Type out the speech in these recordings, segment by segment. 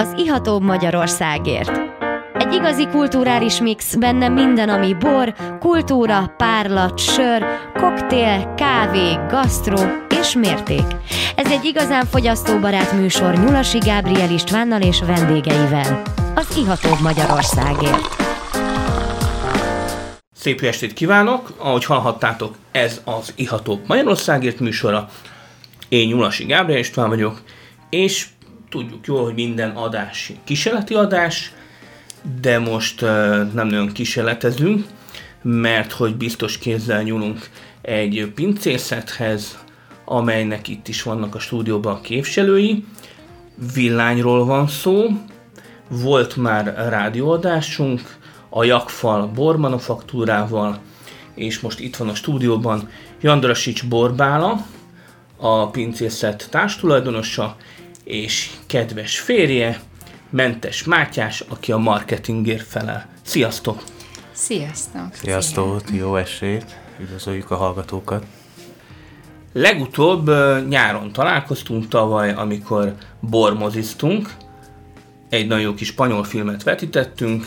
az Ihatóbb Magyarországért. Egy igazi kulturális mix, benne minden, ami bor, kultúra, párlat, sör, koktél, kávé, gasztró és mérték. Ez egy igazán fogyasztóbarát műsor Nyulasi Gábriel Istvánnal és vendégeivel. Az Ihatóbb Magyarországért. Szép estét kívánok! Ahogy hallhattátok, ez az Ihatóbb Magyarországért műsora. Én Nyulasi Gábriel István vagyok, és tudjuk jól, hogy minden adás kísérleti adás, de most nem nagyon kísérletezünk, mert hogy biztos kézzel nyúlunk egy pincészethez, amelynek itt is vannak a stúdióban a képviselői. Villányról van szó, volt már rádióadásunk, a Jakfal bormanufaktúrával, és most itt van a stúdióban Jandrasics Borbála, a pincészet társtulajdonosa, és kedves férje, Mentes Mátyás, aki a marketingért felel. Sziasztok! Sziasztok! Sziasztok, jó esét! Üdvözöljük a hallgatókat! Legutóbb nyáron találkoztunk tavaly, amikor bormoziztunk, egy nagyon jó kis spanyol filmet vetítettünk,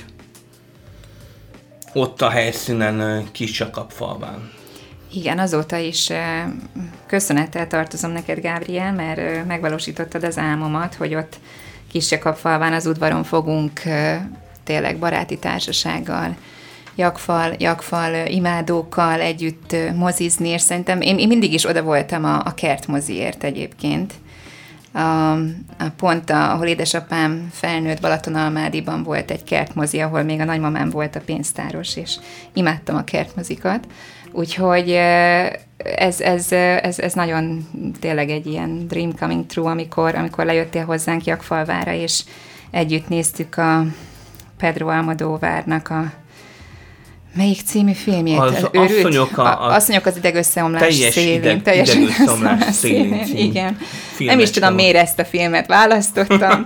ott a helyszínen Kisakapfalván. Igen, azóta is köszönettel tartozom neked, Gábriel, mert megvalósítottad az álmomat, hogy ott Kisakapfalván az udvaron fogunk tényleg baráti társasággal jakfal, jakfal imádókkal együtt mozizni, és szerintem én, én mindig is oda voltam a, a kertmoziért egyébként. A, a pont, ahol édesapám felnőtt Balatonalmádiban volt egy kertmozi, ahol még a nagymamám volt a pénztáros, és imádtam a kertmozikat. Úgyhogy ez, ez, ez, ez nagyon tényleg egy ilyen dream coming true, amikor, amikor lejöttél hozzánk Jakfalvára, és együtt néztük a Pedro Almodóvárnak a Melyik című filmjét? Az asszonyok, a, a, asszonyok az idegösszeomlás teljes szélén. Ideg, teljes idegösszeomlás szélén. szélén igen. Nem is tudom, miért ezt a filmet választottam.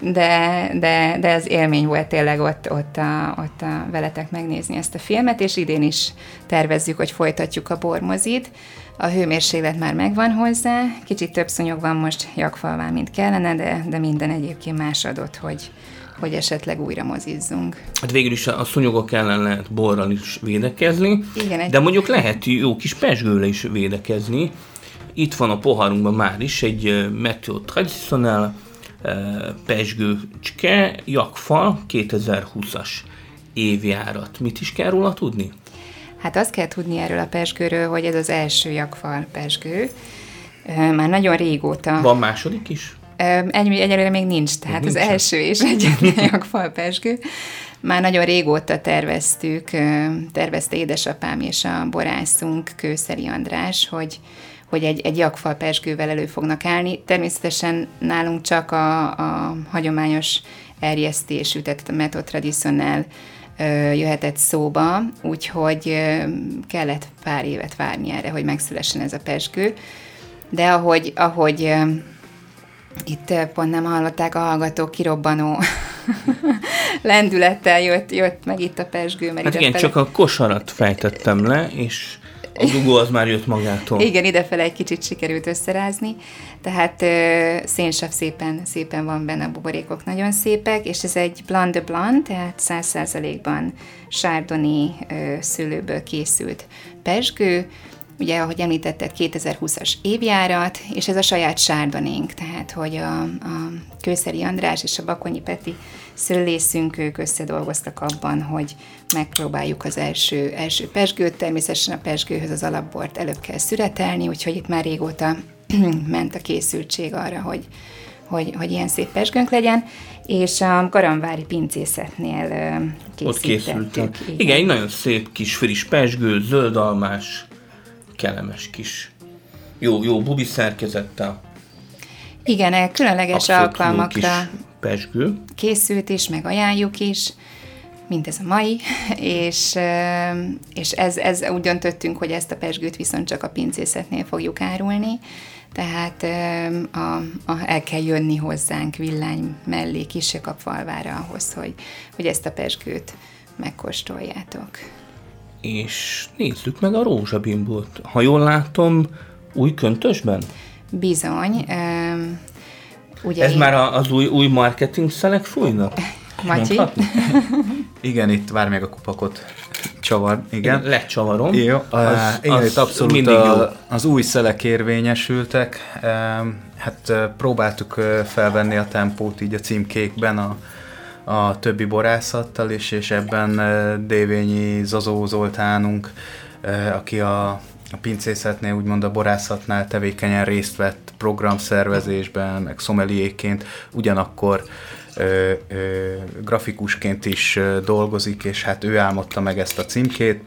de, de, de az élmény volt tényleg ott, ott, a, ott a veletek megnézni ezt a filmet, és idén is tervezzük, hogy folytatjuk a bormozit. A hőmérséklet már megvan hozzá, kicsit több szúnyog van most Jakfalván, mint kellene, de, de minden egyébként más adott, hogy, hogy esetleg újra mozizzunk. Hát végül is a szúnyogok ellen lehet borral is védekezni, Igen, egy... de mondjuk lehet jó kis pesgőle is védekezni. Itt van a poharunkban már is egy Meteo Tradicional pesgőcske, jakfal, 2020-as évjárat. Mit is kell róla tudni? Hát azt kell tudni erről a pesgőről, hogy ez az első jakfal pesgő. Már nagyon régóta. Van második is? Egy, egyelőre még nincs, tehát nincs. az első és egyetlen jakfal pesgő. Már nagyon régóta terveztük, tervezte édesapám és a borászunk, Kőszeri András, hogy, hogy egy, egy jakfal pesgővel elő fognak állni. Természetesen nálunk csak a, a hagyományos erjesztésű, tehát a tradicionál jöhetett szóba, úgyhogy kellett pár évet várni erre, hogy megszülessen ez a pesgő. De ahogy, ahogy itt pont nem hallották a hallgatók kirobbanó lendülettel jött, jött meg itt a pesgő. Mert hát igen, fel... csak a kosarat fejtettem le, és a dugó az már jött magától. Igen, idefele egy kicsit sikerült összerázni, tehát uh, szénsav szépen, szépen van benne, a buborékok nagyon szépek, és ez egy Blanc de Blanc, tehát száz százalékban sárdoni uh, szőlőből készült pesgő, ugye, ahogy említetted, 2020-as évjárat, és ez a saját sárdonénk, tehát, hogy a, a Kőszeri András és a Bakonyi Peti szőlészünk, ők összedolgoztak abban, hogy megpróbáljuk az első, első pesgőt, természetesen a pesgőhöz az alapbort előbb kell szüretelni, úgyhogy itt már régóta ment a készültség arra, hogy, hogy, hogy ilyen szép pesgőnk legyen, és a Garamvári pincészetnél készítettük. Ott készültek. Igen. Igen, egy nagyon szép kis friss pesgő, zöldalmás, kellemes kis, jó, jó bubi szerkezettel. Igen, különleges alkalmakra pesgő. készült is, meg ajánljuk is, mint ez a mai, és, és ez, ez úgy döntöttünk, hogy ezt a pesgőt viszont csak a pincészetnél fogjuk árulni, tehát a, a, el kell jönni hozzánk villány mellé, Kisekapfalvára ahhoz, hogy, hogy ezt a pesgőt megkóstoljátok és nézzük meg a rózsabimbót. Ha jól látom, új köntösben? Bizony. Ugye Ez én- már a- az új, új marketing szelek fújnak? Matyi? Igen, itt vár még a kupakot csavar. Igen. Lecsavarom. Jó, Az- az, igen, az itt abszolút mindig jó. a, az új szelek érvényesültek. Hát próbáltuk felvenni a tempót így a címkékben a, a többi borászattal is, és ebben Dévényi Zazó Zoltánunk, aki a, a pincészetnél, úgymond a borászatnál tevékenyen részt vett programszervezésben, meg szomeliéként, ugyanakkor ö, ö, grafikusként is dolgozik, és hát ő álmodta meg ezt a címkét.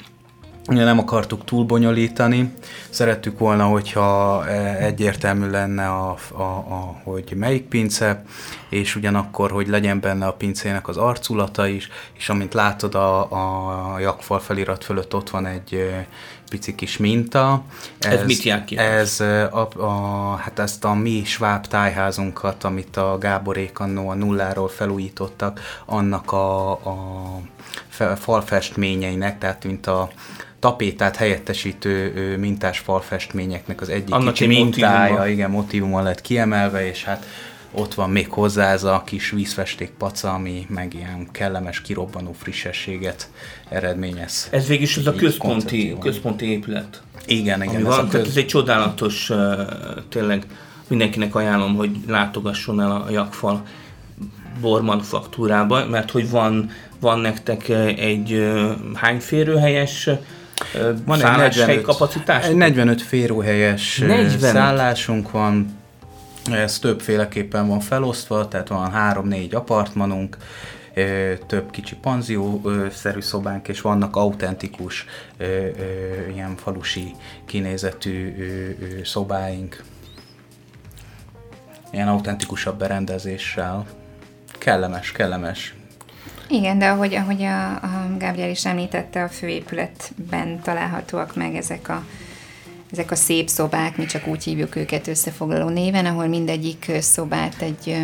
Ugye nem akartuk túl bonyolítani, szerettük volna, hogyha e, egyértelmű lenne, a, a, a, hogy melyik pince, és ugyanakkor, hogy legyen benne a pincének az arculata is, és amint látod a, a jakfal felirat fölött ott van egy pici kis minta. Ez mit jelent ki? Ez a, a, hát ezt a mi sváb tájházunkat, amit a Gáborék annó a nulláról felújítottak, annak a, a fe- falfestményeinek, tehát mint a tapétát helyettesítő mintás falfestményeknek az egyik Annak kicsi egy mintája, igen, motívuma lett kiemelve, és hát ott van még hozzá ez a kis vízfesték paca, ami meg ilyen kellemes, kirobbanó frissességet eredményez. Ez végig is az a központi, központi épület. Igen, igen. Ami ez van, a tehát köz... ez egy csodálatos, tényleg mindenkinek ajánlom, hogy látogasson el a Jakfal bormanufaktúrába, mert hogy van, van nektek egy hány férőhelyes Van egy szálláshely 45, kapacitás? egy 45 férőhelyes 45? 45. szállásunk van, ez többféleképpen van felosztva, tehát van 3-4 apartmanunk, több kicsi panzió-szerű szobánk, és vannak autentikus, ilyen falusi kinézetű szobáink. Ilyen autentikusabb berendezéssel. Kellemes, kellemes. Igen, de ahogy, ahogy a, a Gábriel is említette, a főépületben találhatóak meg ezek a, ezek a szép szobák, mi csak úgy hívjuk őket összefoglaló néven, ahol mindegyik szobát egy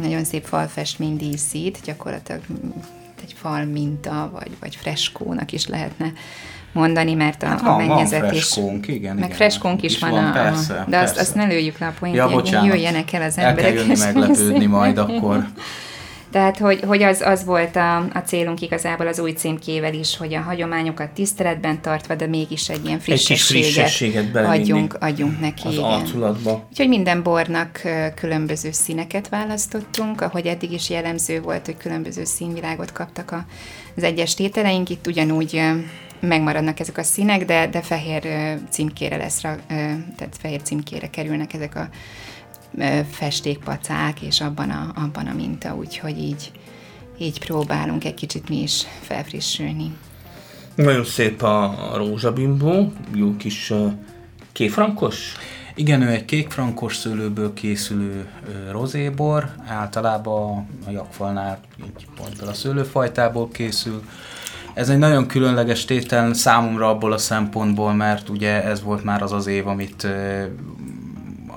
nagyon szép falfestmény díszít, gyakorlatilag egy fal minta, vagy, vagy freskónak is lehetne mondani, mert a, Hát a van, van mennyezet is... freskónk, igen, Meg igen. freskónk is, Is van, van, a, persze, a, de azt, persze. azt ne lőjük le a Ja, poént, bocsánat. jöjjenek el az El emberek. kell jönni meglepődni majd akkor. Tehát, hogy, hogy az, az volt a, a célunk igazából az új címkével is, hogy a hagyományokat tiszteletben tartva, de mégis egy ilyen Egy frissességet, frissességet belevinni adjunk, adjunk neki. az igen. arculatba. Úgyhogy minden bornak különböző színeket választottunk, ahogy eddig is jellemző volt, hogy különböző színvilágot kaptak a, az egyes tételeink, itt ugyanúgy megmaradnak ezek a színek, de, de fehér címkére lesz, tehát fehér címkére kerülnek ezek a festékpacák, és abban a, abban a minta, úgyhogy így, így próbálunk egy kicsit mi is felfrissülni. Nagyon szép a, a rózsabimbó, jó kis uh, kéfrankos. Igen, ő egy kékfrankos szőlőből készülő rozébor, általában a jakfalnál így pontból a szőlőfajtából készül. Ez egy nagyon különleges tétel számomra abból a szempontból, mert ugye ez volt már az az év, amit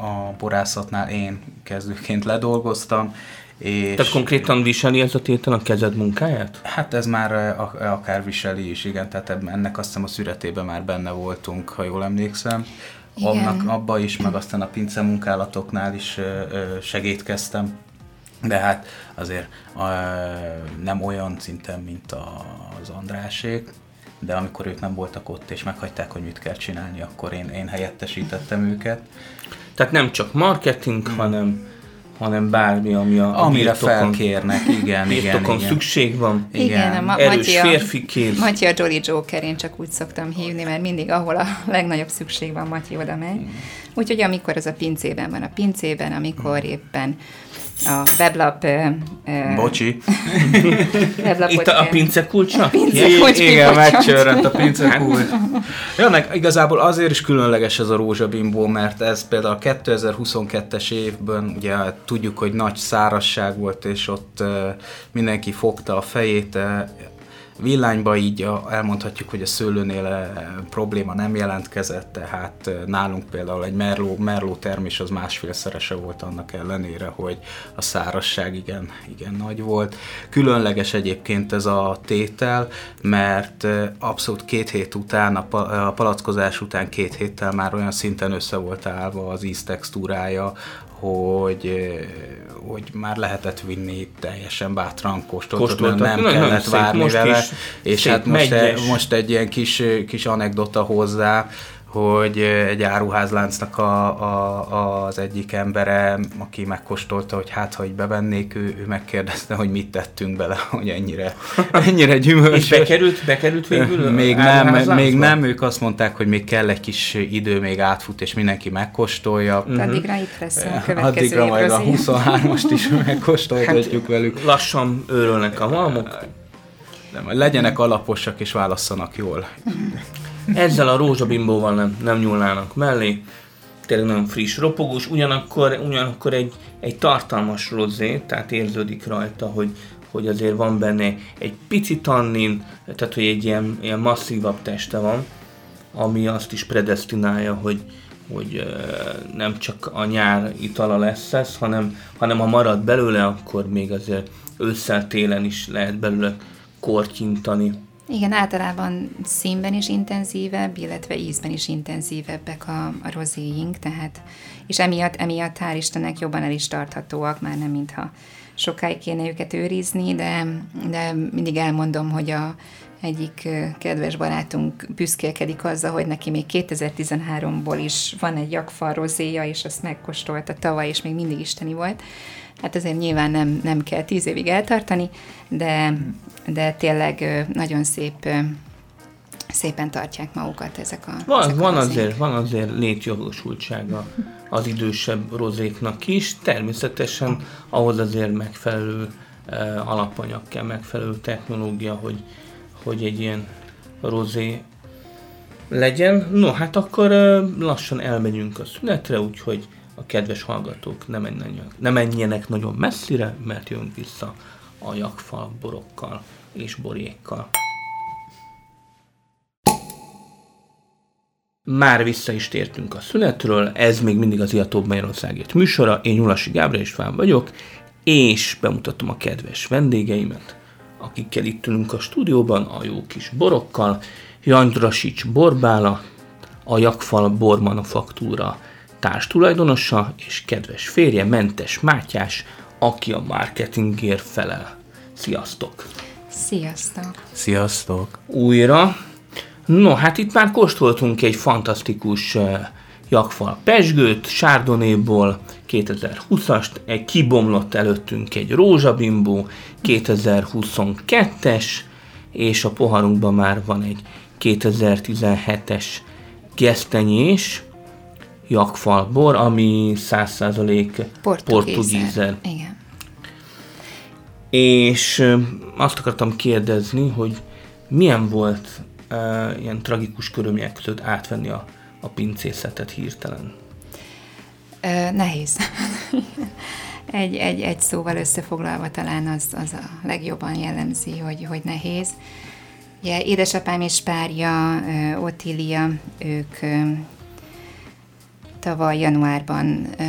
a borászatnál én kezdőként ledolgoztam, és Tehát konkrétan viseli ez a tétel a kezed munkáját? Hát ez már eh, ak- akár viseli is, igen, tehát ennek azt hiszem a szüretében már benne voltunk, ha jól emlékszem. Igen. Annak, abba is, meg aztán a pince munkálatoknál is ö, segítkeztem. De hát azért nem olyan szinten, mint a, az Andrásék, de amikor ők nem voltak ott, és meghagyták, hogy mit kell csinálni, akkor én, én helyettesítettem őket. Tehát nem csak marketing, hanem, hanem bármi, ami a, Amire birtokon, felkérnek, igen, igen, igen. szükség van. Igen, a Ma- Erős Matyi a- férfi kéz. Matyi a Jolly Joker, én csak úgy szoktam hívni, mert mindig ahol a legnagyobb szükség van, Matyi oda megy. Úgyhogy amikor az a pincében van, a pincében, amikor éppen a weblap... Bocsi. weblapot Itt a, a pince kulcsa? A pince kulcs igen, megcsörrent a pincekult. Ja, meg igazából azért is különleges ez a rózsabimbó, mert ez például a 2022-es évben, ugye tudjuk, hogy nagy szárazság volt, és ott uh, mindenki fogta a fejét, uh, Villányba így elmondhatjuk, hogy a szőlőnél eh, probléma nem jelentkezett, tehát eh, nálunk például egy merló, merló termés az másfélszerese volt annak ellenére, hogy a szárazság igen, igen nagy volt. Különleges egyébként ez a tétel, mert eh, abszolút két hét után, a, pa- a palackozás után két héttel már olyan szinten össze volt állva az íztextúrája, hogy, hogy már lehetett vinni teljesen bátran Kóstoltat. nem Na, nagyon kellett szép, várni most vele, és hát most, megyes. most egy ilyen kis, kis anekdota hozzá, hogy egy áruházláncnak a, a, az egyik embere, aki megkóstolta, hogy hát, ha így bevennék, ő, ő megkérdezte, hogy mit tettünk bele, hogy ennyire, ennyire gyümölcsös. És bekerült, bekerült végül? Még nem, még nem, ők azt mondták, hogy még kell egy kis idő, még átfut, és mindenki megkóstolja. Uh-huh. Addigra itt lesz a következő Addigra majd a év 23-ast is megkóstoltatjuk Hát, velük. Lassan őrölnek a malmok. De majd legyenek alaposak és válasszanak jól. Ezzel a rózsabimbóval nem, nem nyúlnának mellé. Tényleg nagyon friss, ropogós, ugyanakkor, ugyanakkor egy, egy tartalmas rozé, tehát érződik rajta, hogy, hogy azért van benne egy pici tannin, tehát hogy egy ilyen, ilyen masszívabb teste van, ami azt is predestinálja, hogy, hogy nem csak a nyár itala lesz ez, hanem, hanem ha marad belőle, akkor még azért ősszel, télen is lehet belőle kortyintani. Igen, általában színben is intenzívebb, illetve ízben is intenzívebbek a, a rozéink, tehát, és emiatt, emiatt hál' Istennek jobban el is tarthatóak, már nem mintha sokáig kéne őket őrizni, de, de mindig elmondom, hogy a egyik kedves barátunk büszkélkedik azzal, hogy neki még 2013-ból is van egy jakfal rozéja, és azt megkóstolta tavaly, és még mindig isteni volt. Hát azért nyilván nem, nem kell tíz évig eltartani, de, de tényleg nagyon szép szépen tartják magukat ezek a Van, ezek van, rozék. azért, van azért létjogosultsága az idősebb rozéknak is. Természetesen ahhoz azért megfelelő alapanyag kell, megfelelő technológia, hogy, hogy egy ilyen rozé legyen. No, hát akkor lassan elmegyünk a szünetre, úgyhogy a kedves hallgatók ne menjenek, ne menjenek nagyon messzire, mert jönk vissza a jakfal borokkal és borékkal. Már vissza is tértünk a szünetről, ez még mindig az Iatóbb Magyarországért műsora, én Nyulasi Gábor István vagyok, és bemutatom a kedves vendégeimet, akikkel itt ülünk a stúdióban, a jó kis borokkal, Jandrasics Borbála, a Jakfal Bormanufaktúra társtulajdonosa, és kedves férje Mentes Mátyás, aki a marketingért felel. Sziasztok! Sziasztok! Sziasztok! újra. No, hát itt már kóstoltunk egy fantasztikus uh, jakfal pesgőt, Chardonnayból 2020-ast, egy kibomlott előttünk egy rózsabimbó 2022-es, és a poharunkban már van egy 2017-es gesztenyés jakfal bor, ami 100% portugízer. Igen. És azt akartam kérdezni, hogy milyen volt uh, ilyen tragikus körülmények között átvenni a, a pincészetet hirtelen? Ö, nehéz. egy, egy, egy szóval összefoglalva talán az, az a legjobban jellemzi, hogy, hogy nehéz. Ugye édesapám és párja, Otília, ők tavaly januárban ö,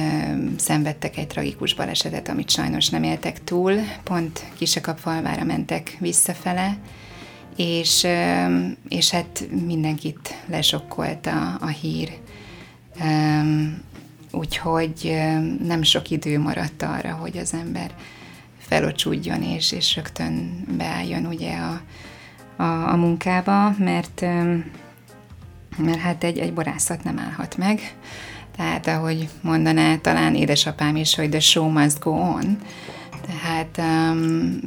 szenvedtek egy tragikus balesetet, amit sajnos nem éltek túl. Pont Kisekapfalvára mentek visszafele, és, és hát mindenkit lesokkolt a, a hír. Úgyhogy nem sok idő maradt arra, hogy az ember felocsúdjon és, és rögtön beálljon ugye a, a, a munkába, mert, mert hát egy, egy borászat nem állhat meg. Tehát ahogy mondaná talán édesapám is, hogy the show must go on. Tehát um,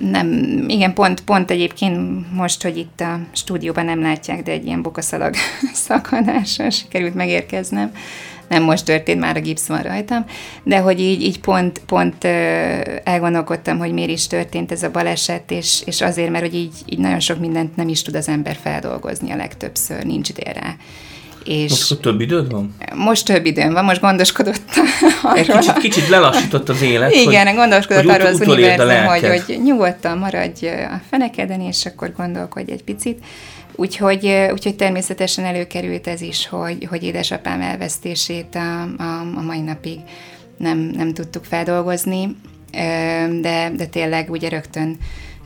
nem, igen, pont, pont egyébként most, hogy itt a stúdióban nem látják, de egy ilyen bokaszalag szakadással sikerült megérkeznem. Nem most történt, már a gipsz van rajtam, de hogy így, így pont, pont elgondolkodtam, hogy miért is történt ez a baleset, és, és azért, mert hogy így, így nagyon sok mindent nem is tud az ember feldolgozni a legtöbbször, nincs idő rá. És Most akkor több időd van? most több időm van, most gondoskodott Egy arról. kicsit, kicsit lelassított az élet, Igen, hogy, gondoskodott hogy arról az univerzum, hogy, hogy nyugodtan maradj a fenekeden, és akkor gondolkodj egy picit. Úgyhogy, úgyhogy természetesen előkerült ez is, hogy, hogy édesapám elvesztését a, a, a mai napig nem, nem tudtuk feldolgozni, de, de tényleg ugye rögtön,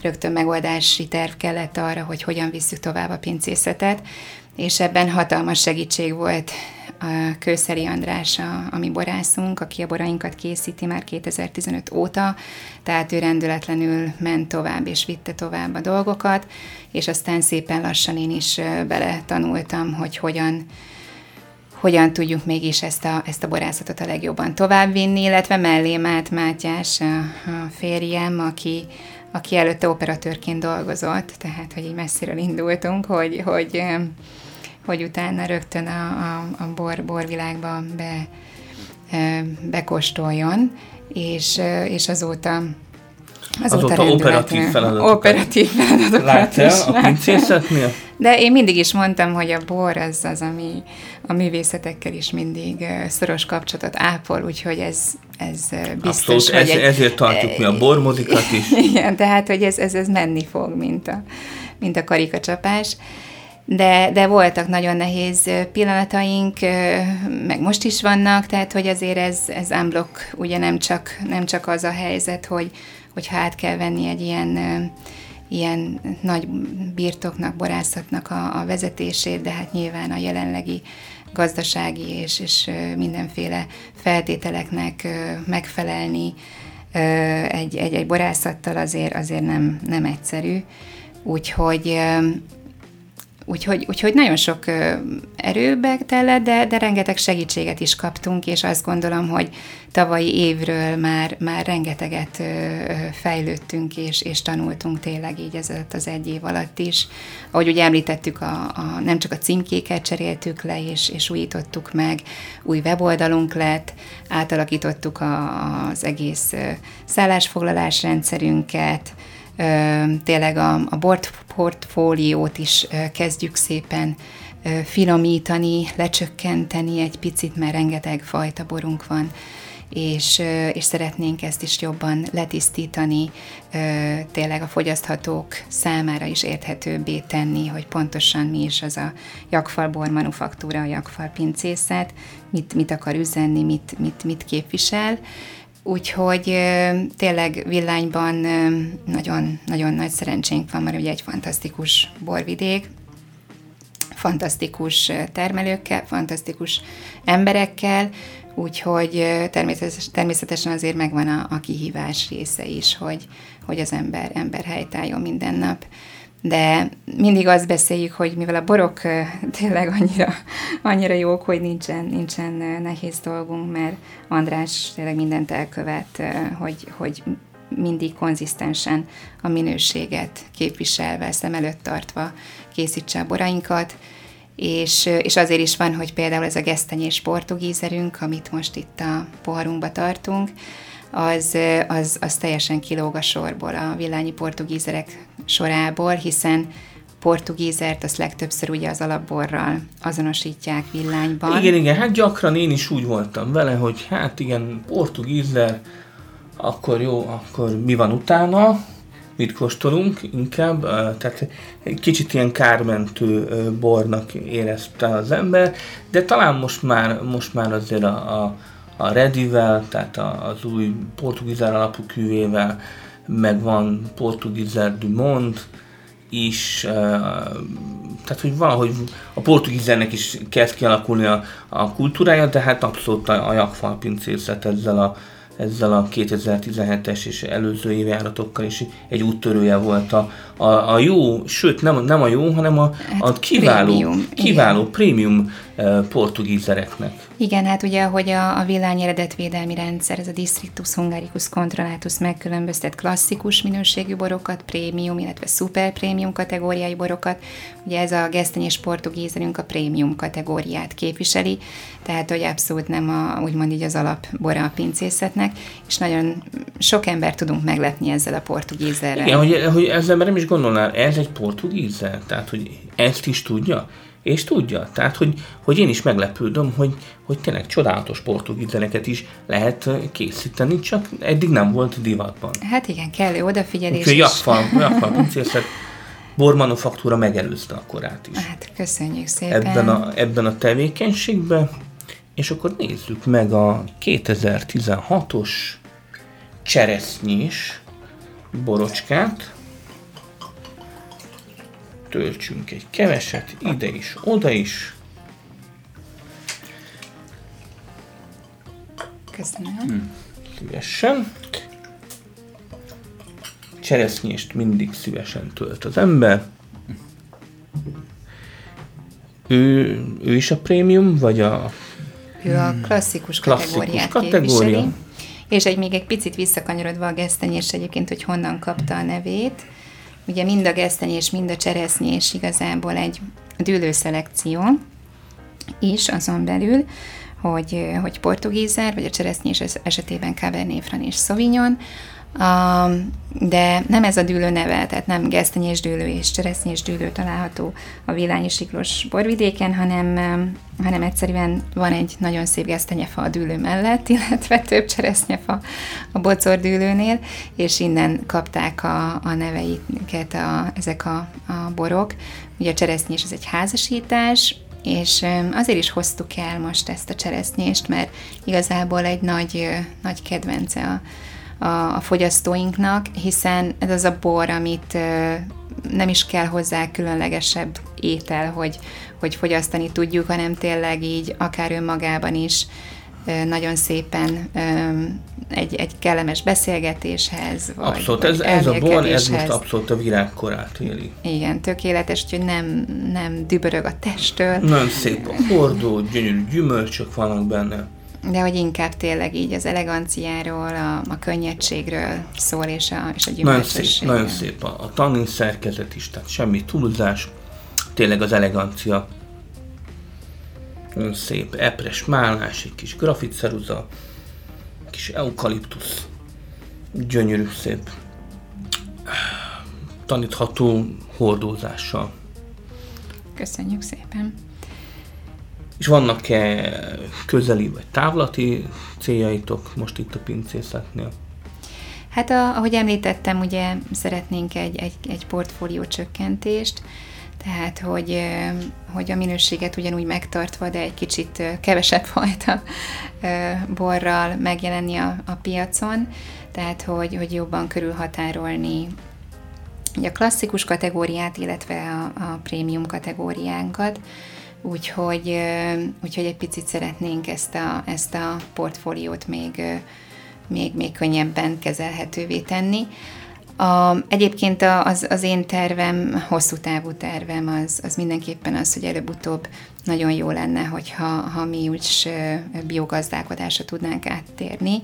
rögtön megoldási terv kellett arra, hogy hogyan visszük tovább a pincészetet, és ebben hatalmas segítség volt a Kőszeri András a, a mi borászunk, aki a borainkat készíti már 2015 óta, tehát ő rendületlenül ment tovább és vitte tovább a dolgokat, és aztán szépen lassan én is bele tanultam, hogy hogyan hogyan tudjuk mégis ezt a, ezt a borászatot a legjobban továbbvinni, illetve mellém állt Mátyás, a, a férjem, aki, aki előtte operatőrként dolgozott, tehát hogy így messziről indultunk, hogy, hogy, hogy utána rögtön a, a, a bor, borvilágba be, bekostoljon, és, és azóta Azóta, azóta operatív feladatokat. Operatív feladatokat Látja a pincészetnél? De én mindig is mondtam, hogy a bor az az, ami a művészetekkel is mindig szoros kapcsolatot ápol, úgyhogy ez, ez biztos, Abszolút, hogy... Ez, egy, ezért tartjuk mi a bormozikat is. Igen, tehát, hogy ez, ez, ez menni fog, mint a, mint a karikacsapás. De, de voltak nagyon nehéz pillanataink, meg most is vannak, tehát hogy azért ez, ez unblock, ugye nem csak, nem csak az a helyzet, hogy, hogy hát kell venni egy ilyen ilyen nagy birtoknak, borászatnak a, a vezetését, de hát nyilván a jelenlegi gazdasági és, és mindenféle feltételeknek megfelelni egy, egy, egy borászattal azért, azért nem, nem egyszerű. Úgyhogy Úgyhogy, úgyhogy nagyon sok erőbe tellett, de, de rengeteg segítséget is kaptunk, és azt gondolom, hogy tavalyi évről már, már rengeteget fejlődtünk, és, és tanultunk tényleg így ez az egy év alatt is. Ahogy ugye említettük, a, a, nem csak a címkéket cseréltük le, és, és újítottuk meg, új weboldalunk lett, átalakítottuk a, az egész szállásfoglalás rendszerünket, tényleg a, a bort portfóliót is kezdjük szépen finomítani, lecsökkenteni egy picit, mert rengeteg fajta borunk van, és, és szeretnénk ezt is jobban letisztítani, tényleg a fogyaszthatók számára is érthetőbbé tenni, hogy pontosan mi is az a jakfalbor manufaktúra, a jakfal pincészet, mit, mit akar üzenni, mit, mit, mit képvisel, Úgyhogy tényleg villányban nagyon, nagyon nagy szerencsénk van, mert ugye egy fantasztikus borvidék, fantasztikus termelőkkel, fantasztikus emberekkel, úgyhogy természetesen azért megvan a, a kihívás része is, hogy, hogy az ember, ember helytálljon minden nap. De mindig azt beszéljük, hogy mivel a borok tényleg annyira, annyira jók, hogy nincsen, nincsen nehéz dolgunk, mert András tényleg mindent elkövet, hogy, hogy mindig konzisztensen a minőséget képviselve, szem előtt tartva készítse a borainkat, és, és azért is van, hogy például ez a gesztenyés portugízerünk, amit most itt a poharunkba tartunk, az, az, az teljesen kilóg a sorból, a villányi portugízerek sorából, hiszen portugízert azt legtöbbször ugye az alapborral azonosítják villányban. Igen, igen, hát gyakran én is úgy voltam vele, hogy hát igen, portugízer, akkor jó, akkor mi van utána, mit kóstolunk? Inkább, tehát egy kicsit ilyen kármentő bornak érezte az ember, de talán most már, most már azért a, a a Redivel, tehát az új portugízer alapú küvével, meg van portugízer Dumont is, tehát hogy valahogy a portugízernek is kezd kialakulni a, a kultúrája, de hát abszolút a, a jakfal pincészet ezzel a, ezzel a 2017-es és előző évjáratokkal is egy úttörője volt a, a, a jó, sőt nem, nem a jó, hanem a, a hát kiváló, prémium, kiváló prémium portugízereknek. Igen, hát ugye, hogy a, a villány eredetvédelmi rendszer, ez a Districtus Hungaricus Controllatus megkülönböztet klasszikus minőségű borokat, prémium, illetve szuper prémium kategóriai borokat. Ugye ez a gesztenyés portugízerünk a prémium kategóriát képviseli, tehát hogy abszolút nem a, úgymond így az alapbora a pincészetnek, és nagyon sok ember tudunk meglepni ezzel a portugízerrel. Igen, hogy, hogy ezzel nem is gondolnál, ez egy portugízer, tehát hogy ezt is tudja? És tudja. Tehát, hogy, hogy én is meglepődöm, hogy, hogy tényleg csodálatos portugízeneket is lehet készíteni, csak eddig nem volt divatban. Hát igen, kellő odafigyelés. Úgyhogy Jakfal, Jakfal pincészet bormanufaktúra megelőzte a korát is. Hát köszönjük szépen. Ebben a, ebben a tevékenységben, és akkor nézzük meg a 2016-os cseresznyés borocskát töltsünk egy keveset, ide is, oda is. Köszönöm. Hmm. Szívesen. Cseresznyést mindig szívesen tölt az ember. Ő, ő is a prémium, vagy a... Ő a klasszikus, Klasszikus kategóriát kategória. képviseli. És egy még egy picit visszakanyarodva a gesztenyés egyébként, hogy honnan kapta a nevét. Ugye mind a gesztenyés, mind a cseresznyés igazából egy dűlőszelekció is azon belül, hogy, hogy portugízer, vagy a cseresznyés es- esetében Cabernet Franc és Sauvignon, de nem ez a dűlő neve, tehát nem gesztenyés dűlő és cseresznyés dűlő található a Villányi Siklós borvidéken, hanem, hanem egyszerűen van egy nagyon szép gesztenyefa a dűlő mellett, illetve több cseresznyefa a bocor dűlőnél, és innen kapták a, a neveiket a, ezek a, a borok. Ugye a cseresznyés az egy házasítás, és azért is hoztuk el most ezt a cseresznyést, mert igazából egy nagy, nagy kedvence a, a, a fogyasztóinknak, hiszen ez az a bor, amit nem is kell hozzá különlegesebb étel, hogy, hogy fogyasztani tudjuk, hanem tényleg így akár önmagában is nagyon szépen egy, egy kellemes beszélgetéshez, vagy, Abszolút, vagy ez, ez a bor, ez most abszolút a virágkorát éli. Igen, tökéletes, úgyhogy nem, nem dübörög a testtől, Nagyon szép a hordó, gyönyörű gyümölcsök vannak benne. De hogy inkább tényleg így az eleganciáról, a, a könnyedségről szól, és a, és a Nagyon szép, nagyon szép a, a tannin szerkezet is, tehát semmi túlzás, tényleg az elegancia. Nagyon szép, epres málás, egy kis grafitceruza, kis eukaliptusz, gyönyörű szép, tanítható hordózással. Köszönjük szépen. És vannak-e közeli vagy távlati céljaitok most itt a pincészetnél? Hát a, ahogy említettem, ugye szeretnénk egy, egy, egy portfólió csökkentést, tehát hogy, hogy a minőséget ugyanúgy megtartva, de egy kicsit kevesebb fajta borral megjelenni a, a piacon, tehát hogy, hogy jobban körülhatárolni a klasszikus kategóriát, illetve a, a prémium kategóriánkat, úgyhogy, úgyhogy egy picit szeretnénk ezt a, ezt a portfóliót még, még, még könnyebben kezelhetővé tenni. A, egyébként az, az én tervem, hosszú távú tervem az, az mindenképpen az, hogy előbb-utóbb nagyon jó lenne, hogyha ha mi úgy biogazdálkodásra tudnánk áttérni,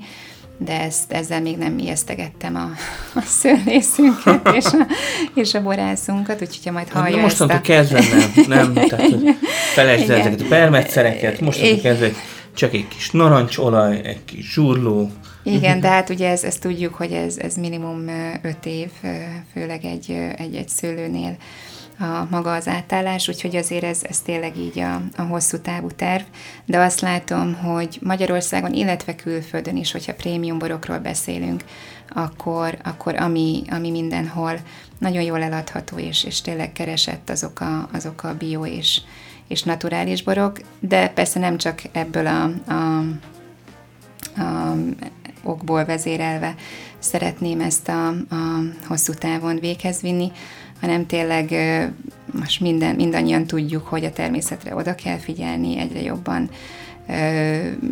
de ezt, ezzel még nem ijesztegettem a, a szőlészünket és a, és a borászunkat, úgyhogy ha majd Hát, hallja ezt mostantól a... kezdve nem, nem, tehát felejtsd el ezeket a permetszereket, mostantól kezdve csak egy kis narancsolaj, egy kis zsurló, Igen, de hát ugye ez, ezt tudjuk, hogy ez, ez minimum öt év, főleg egy, egy, egy szőlőnél a maga az átállás, úgyhogy azért ez, ez tényleg így a, a hosszú távú terv, de azt látom, hogy Magyarországon, illetve külföldön is, hogyha prémium borokról beszélünk, akkor, akkor ami, ami mindenhol nagyon jól eladható, és, és tényleg keresett azok a, azok a bio és, és naturális borok, de persze nem csak ebből a, a a okból vezérelve szeretném ezt a, a hosszú távon véghez vinni, hanem tényleg most minden, mindannyian tudjuk, hogy a természetre oda kell figyelni, egyre jobban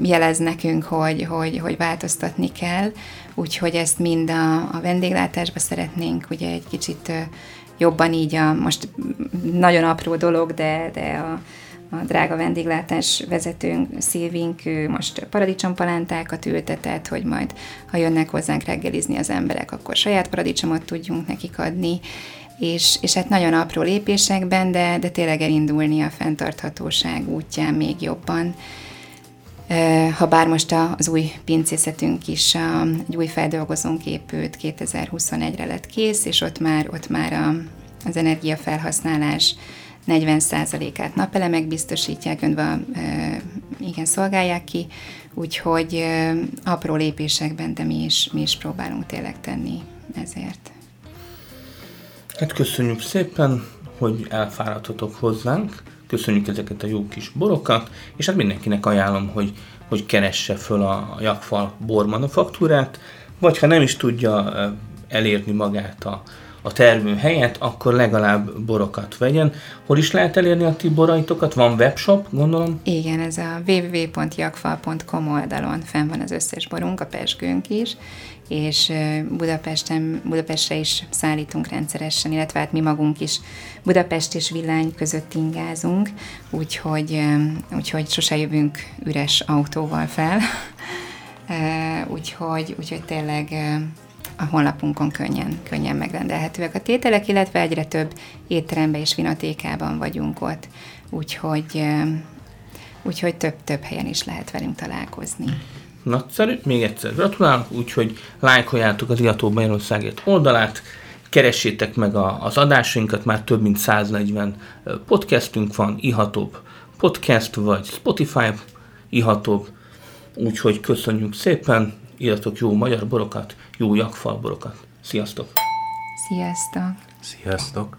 jelez nekünk, hogy, hogy, hogy változtatni kell, úgyhogy ezt mind a, a vendéglátásba szeretnénk ugye egy kicsit jobban így a, most nagyon apró dolog, de, de a, a drága vendéglátás vezetőnk, Szilvink, most paradicsompalántákat ültetett, hogy majd, ha jönnek hozzánk reggelizni az emberek, akkor saját paradicsomot tudjunk nekik adni, és, és hát nagyon apró lépésekben, de, de tényleg elindulni a fenntarthatóság útján még jobban. Ha bár most az új pincészetünk is, a, egy új feldolgozónk épült, 2021-re lett kész, és ott már, ott már a, az energiafelhasználás 40%-át napelemek biztosítják, öntve igen, szolgálják ki, úgyhogy apró lépésekben, de mi is, mi is próbálunk tényleg tenni ezért. Hát köszönjük szépen, hogy elfáradtatok hozzánk, köszönjük ezeket a jó kis borokat, és hát mindenkinek ajánlom, hogy, hogy keresse föl a Jakfal bormanufaktúrát, vagy ha nem is tudja elérni magát a, a termő helyett, akkor legalább borokat vegyen. Hol is lehet elérni a ti boraitokat? Van webshop, gondolom? Igen, ez a www.jakfal.com oldalon fenn van az összes borunk, a pesgőnk is, és Budapesten, Budapestre is szállítunk rendszeresen, illetve hát mi magunk is. Budapest és Villány között ingázunk, úgyhogy, úgyhogy sose jövünk üres autóval fel, úgyhogy, úgyhogy tényleg a honlapunkon könnyen, könnyen megrendelhetőek a tételek, illetve egyre több étteremben és vinatékában vagyunk ott, úgyhogy, úgyhogy több-több helyen is lehet velünk találkozni. Nagyszerű, még egyszer gratulálok, úgyhogy lájkoljátok az Iató Magyarországért oldalát, keressétek meg a, az adásainkat, már több mint 140 podcastünk van, ihatóbb podcast, vagy Spotify ihatóbb, úgyhogy köszönjük szépen, írjatok jó magyar borokat, jó jakfal borokat. Sziasztok! Sziasztok! Sziasztok!